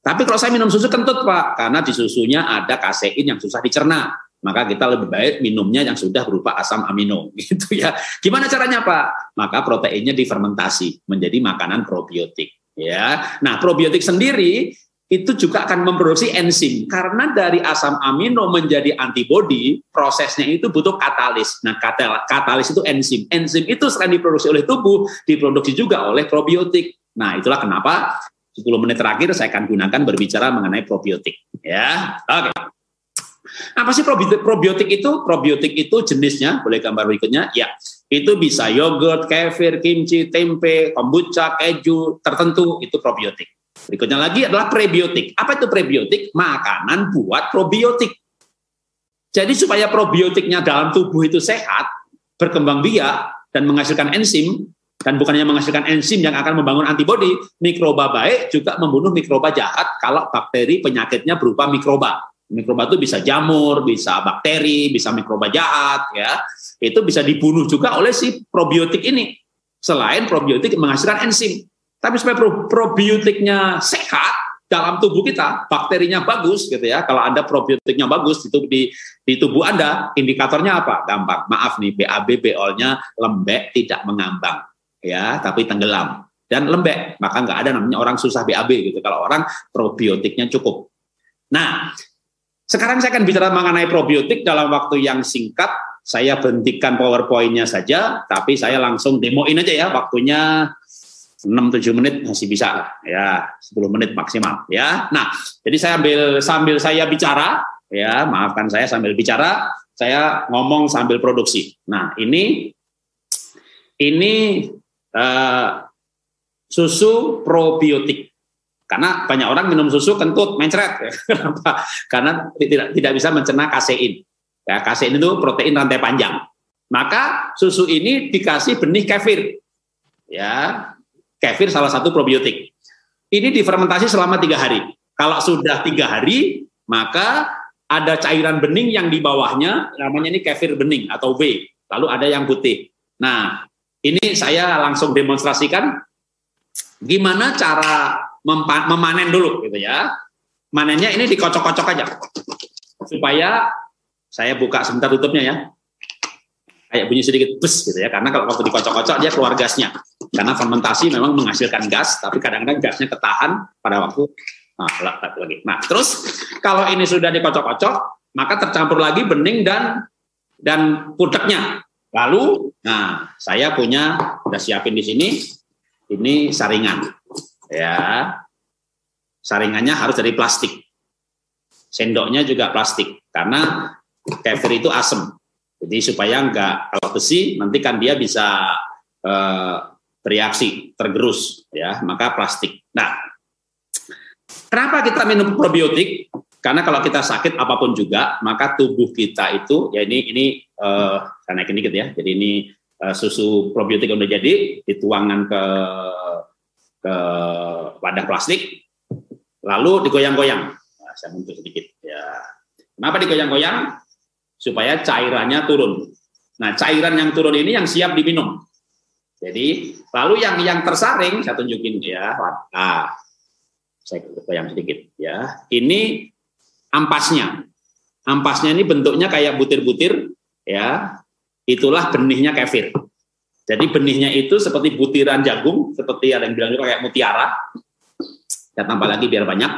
Tapi kalau saya minum susu kentut, Pak, karena di susunya ada kasein yang susah dicerna maka kita lebih baik minumnya yang sudah berupa asam amino gitu ya. Gimana caranya Pak? Maka proteinnya difermentasi menjadi makanan probiotik ya. Nah, probiotik sendiri itu juga akan memproduksi enzim karena dari asam amino menjadi antibodi prosesnya itu butuh katalis. Nah, katalis itu enzim. Enzim itu selain diproduksi oleh tubuh, diproduksi juga oleh probiotik. Nah, itulah kenapa 10 menit terakhir saya akan gunakan berbicara mengenai probiotik ya. Oke. Okay. Apa sih probiotik? Itu, probiotik itu jenisnya, boleh gambar berikutnya? Ya, itu bisa yogurt, kefir, kimchi, tempe, kombucha, keju, tertentu itu probiotik. Berikutnya lagi adalah prebiotik. Apa itu prebiotik? Makanan buat probiotik. Jadi supaya probiotiknya dalam tubuh itu sehat, berkembang biak, dan menghasilkan enzim, dan bukannya menghasilkan enzim yang akan membangun antibodi, mikroba baik juga membunuh mikroba jahat kalau bakteri penyakitnya berupa mikroba. Mikroba itu bisa jamur, bisa bakteri, bisa mikroba jahat, ya. Itu bisa dibunuh juga oleh si probiotik ini. Selain probiotik menghasilkan enzim. Tapi supaya probiotiknya sehat dalam tubuh kita, bakterinya bagus gitu ya. Kalau ada probiotiknya bagus itu di, di tubuh Anda, indikatornya apa? Gampang. Maaf nih, BAB BOL-nya lembek, tidak mengambang. Ya, tapi tenggelam dan lembek. Maka nggak ada namanya orang susah BAB gitu. Kalau orang probiotiknya cukup. Nah, sekarang saya akan bicara mengenai probiotik dalam waktu yang singkat. Saya berhentikan PowerPoint-nya saja, tapi saya langsung demoin aja ya. Waktunya 6-7 menit masih bisa ya 10 menit maksimal ya. Nah, jadi saya ambil sambil saya bicara ya, maafkan saya sambil bicara, saya ngomong sambil produksi. Nah, ini ini uh, susu probiotik karena banyak orang minum susu kentut, mencret. Kenapa? Karena tidak tidak bisa mencerna kasein. Ya, kasein itu protein rantai panjang. Maka susu ini dikasih benih kefir. Ya, kefir salah satu probiotik. Ini difermentasi selama tiga hari. Kalau sudah tiga hari, maka ada cairan bening yang di bawahnya, namanya ini kefir bening atau W. Lalu ada yang putih. Nah, ini saya langsung demonstrasikan gimana cara memanen dulu gitu ya. Manennya ini dikocok-kocok aja. Supaya saya buka sebentar tutupnya ya. Kayak bunyi sedikit bus gitu ya. Karena kalau waktu dikocok-kocok dia keluar gasnya. Karena fermentasi memang menghasilkan gas, tapi kadang-kadang gasnya ketahan pada waktu nah, lagi. Nah, terus kalau ini sudah dikocok-kocok, maka tercampur lagi bening dan dan pudeknya. Lalu, nah saya punya udah siapin di sini, ini saringan, ya saringannya harus dari plastik. Sendoknya juga plastik karena kefir itu asam. Jadi supaya enggak kalau besi nanti kan dia bisa eh, bereaksi, tergerus ya, maka plastik. Nah, kenapa kita minum probiotik? Karena kalau kita sakit apa pun juga, maka tubuh kita itu ya ini ini eh, saya naikin dikit ya. Jadi ini eh, susu probiotik udah jadi dituangkan ke ke wadah plastik, lalu digoyang-goyang. Nah, saya mundur sedikit. Ya. Kenapa digoyang-goyang? Supaya cairannya turun. Nah, cairan yang turun ini yang siap diminum. Jadi, lalu yang yang tersaring saya tunjukin ya. Nah, saya goyang sedikit ya. Ini ampasnya. Ampasnya ini bentuknya kayak butir-butir ya. Itulah benihnya kefir. Jadi benihnya itu seperti butiran jagung, seperti ada yang bilang juga kayak mutiara. Saya tambah lagi biar banyak.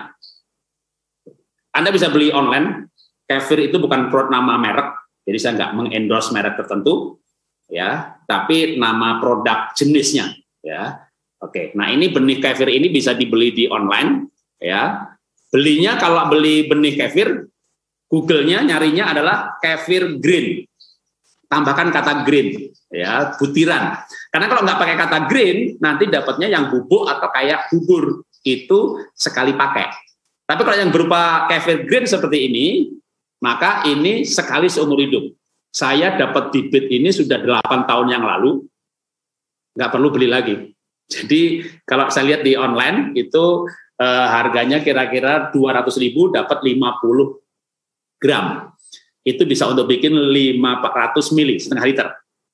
Anda bisa beli online. Kefir itu bukan produk nama merek, jadi saya nggak mengendorse merek tertentu, ya. Tapi nama produk jenisnya, ya. Oke, nah ini benih kefir ini bisa dibeli di online, ya. Belinya kalau beli benih kefir, Google-nya nyarinya adalah kefir green. Tambahkan kata green, ya butiran. Karena kalau nggak pakai kata green, nanti dapatnya yang bubuk atau kayak bubur itu sekali pakai. Tapi kalau yang berupa kefir green seperti ini, maka ini sekali seumur hidup. Saya dapat bibit ini sudah 8 tahun yang lalu, nggak perlu beli lagi. Jadi kalau saya lihat di online itu eh, harganya kira-kira 200 ribu dapat 50 gram. Itu bisa untuk bikin 500 mili, setengah liter.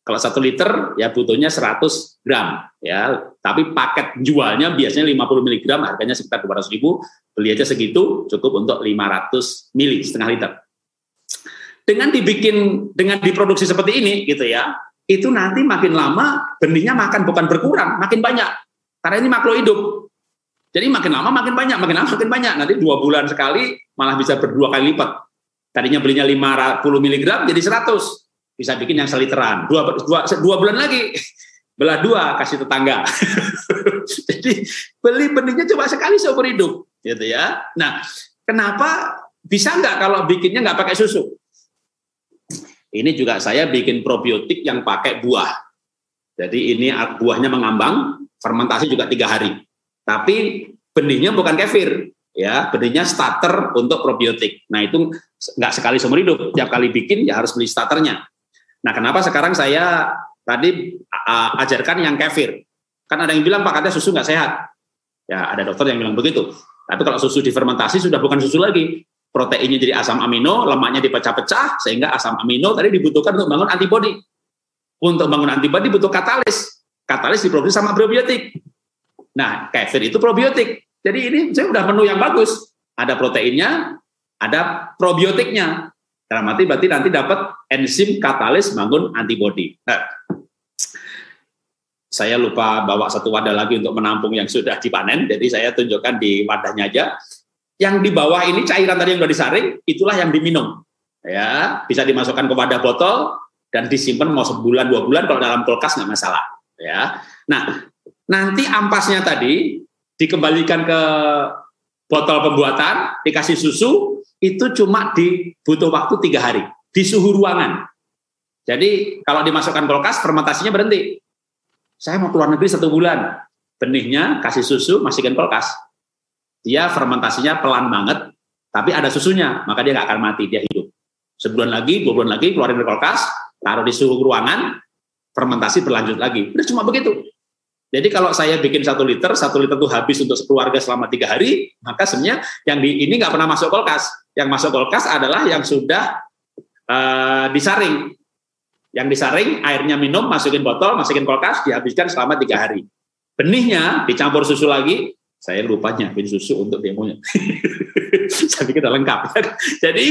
Kalau satu liter ya butuhnya 100 gram ya, tapi paket jualnya biasanya 50 mg harganya sekitar 200 ribu, beli aja segitu cukup untuk 500 mili setengah liter. Dengan dibikin dengan diproduksi seperti ini gitu ya, itu nanti makin lama benihnya makan bukan berkurang, makin banyak. Karena ini makhluk hidup. Jadi makin lama makin banyak, makin lama makin banyak. Nanti dua bulan sekali malah bisa berdua kali lipat. Tadinya belinya 50 mg jadi 100 bisa bikin yang seliteran. Dua, dua, dua bulan lagi. Belah dua kasih tetangga. Jadi beli benihnya cuma sekali seumur hidup gitu ya. Nah kenapa bisa nggak kalau bikinnya nggak pakai susu? Ini juga saya bikin probiotik yang pakai buah. Jadi ini buahnya mengambang fermentasi juga tiga hari. Tapi benihnya bukan kefir ya benihnya starter untuk probiotik nah itu nggak sekali seumur hidup tiap kali bikin ya harus beli starternya Nah, kenapa sekarang saya tadi uh, ajarkan yang kefir? Kan ada yang bilang Pak katanya susu nggak sehat. Ya, ada dokter yang bilang begitu. Tapi kalau susu difermentasi sudah bukan susu lagi. proteinnya jadi asam amino, lemaknya dipecah-pecah sehingga asam amino tadi dibutuhkan untuk bangun antibodi. Untuk bangun antibodi butuh katalis. Katalis diproduksi sama probiotik. Nah, kefir itu probiotik. Jadi ini saya udah menu yang bagus. Ada proteinnya, ada probiotiknya. Dalam arti berarti nanti dapat enzim katalis bangun antibodi. Nah, saya lupa bawa satu wadah lagi untuk menampung yang sudah dipanen, jadi saya tunjukkan di wadahnya aja. Yang di bawah ini cairan tadi yang sudah disaring, itulah yang diminum. Ya, bisa dimasukkan ke wadah botol dan disimpan mau sebulan dua bulan kalau dalam kulkas nggak masalah. Ya, nah nanti ampasnya tadi dikembalikan ke botol pembuatan, dikasih susu, itu cuma dibutuh waktu tiga hari di suhu ruangan. Jadi kalau dimasukkan kulkas, fermentasinya berhenti. Saya mau keluar negeri satu bulan, benihnya kasih susu, masukin kulkas dia fermentasinya pelan banget, tapi ada susunya, maka dia nggak akan mati, dia hidup. Sebulan lagi, dua bulan lagi, keluarin dari kulkas, taruh di suhu ruangan, fermentasi berlanjut lagi. Udah cuma begitu. Jadi kalau saya bikin satu liter, satu liter itu habis untuk keluarga selama tiga hari, maka sebenarnya yang di ini nggak pernah masuk kulkas. Yang masuk kulkas adalah yang sudah uh, disaring. Yang disaring, airnya minum, masukin botol, masukin kulkas, dihabiskan selama tiga hari. Benihnya dicampur susu lagi, saya lupa nyiapin susu untuk demonya. saya udah lengkap. Jadi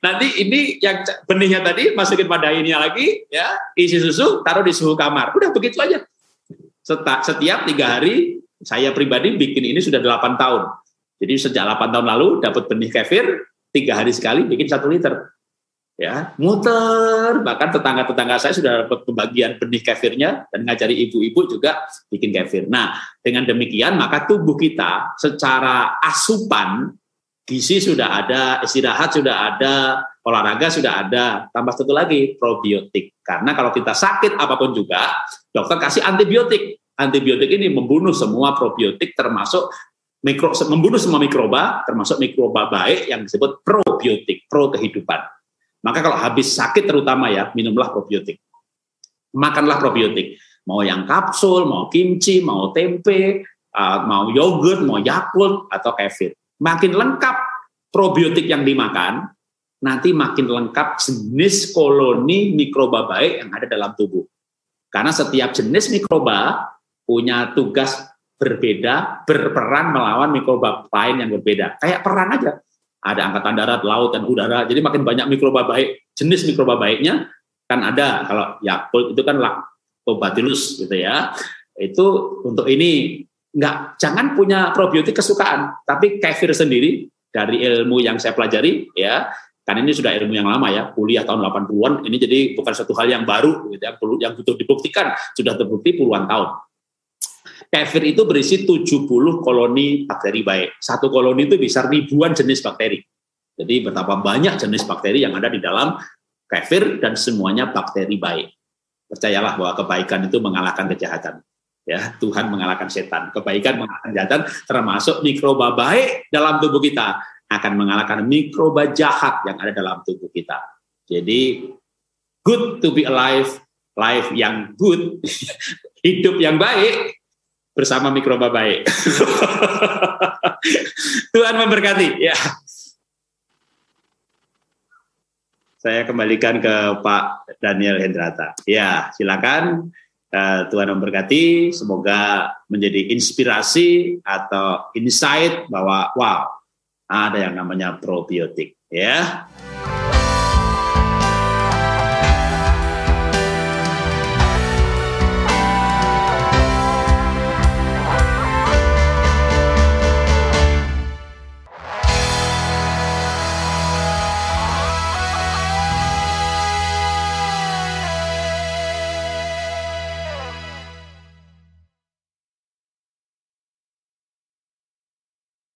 nanti ini yang benihnya tadi masukin pada ini lagi, ya isi susu, taruh di suhu kamar. Udah begitu aja. Setiap tiga hari, saya pribadi bikin ini sudah 8 tahun. Jadi sejak 8 tahun lalu dapat benih kefir, tiga hari sekali bikin satu liter ya muter bahkan tetangga-tetangga saya sudah dapat pembagian benih kefirnya dan ngajari ibu-ibu juga bikin kefir. Nah dengan demikian maka tubuh kita secara asupan gizi sudah ada, istirahat sudah ada, olahraga sudah ada, tambah satu lagi probiotik. Karena kalau kita sakit apa pun juga, dokter kasih antibiotik. Antibiotik ini membunuh semua probiotik termasuk mikro, membunuh semua mikroba termasuk mikroba baik yang disebut probiotik, pro kehidupan. Maka kalau habis sakit terutama ya, minumlah probiotik. Makanlah probiotik. Mau yang kapsul, mau kimchi, mau tempe, uh, mau yogurt, mau yakult, atau kefir. Makin lengkap probiotik yang dimakan, nanti makin lengkap jenis koloni mikroba baik yang ada dalam tubuh. Karena setiap jenis mikroba punya tugas berbeda, berperan melawan mikroba lain yang berbeda. Kayak perang aja ada angkatan darat, laut, dan udara. Jadi makin banyak mikroba baik, jenis mikroba baiknya kan ada. Kalau Yakult itu kan lactobacillus gitu ya. Itu untuk ini nggak jangan punya probiotik kesukaan, tapi kefir sendiri dari ilmu yang saya pelajari ya. Kan ini sudah ilmu yang lama ya, kuliah tahun 80-an, ini jadi bukan satu hal yang baru gitu ya, yang butuh dibuktikan, sudah terbukti puluhan tahun. Kefir itu berisi 70 koloni bakteri baik. Satu koloni itu bisa ribuan jenis bakteri. Jadi betapa banyak jenis bakteri yang ada di dalam kefir dan semuanya bakteri baik. Percayalah bahwa kebaikan itu mengalahkan kejahatan. Ya, Tuhan mengalahkan setan. Kebaikan mengalahkan kejahatan termasuk mikroba baik dalam tubuh kita akan mengalahkan mikroba jahat yang ada dalam tubuh kita. Jadi good to be alive, life yang good, hidup yang baik bersama mikroba baik. Tuhan memberkati. Ya. Saya kembalikan ke Pak Daniel Hendrata. Ya, silakan. Uh, Tuhan memberkati. Semoga menjadi inspirasi atau insight bahwa wow ada yang namanya probiotik ya.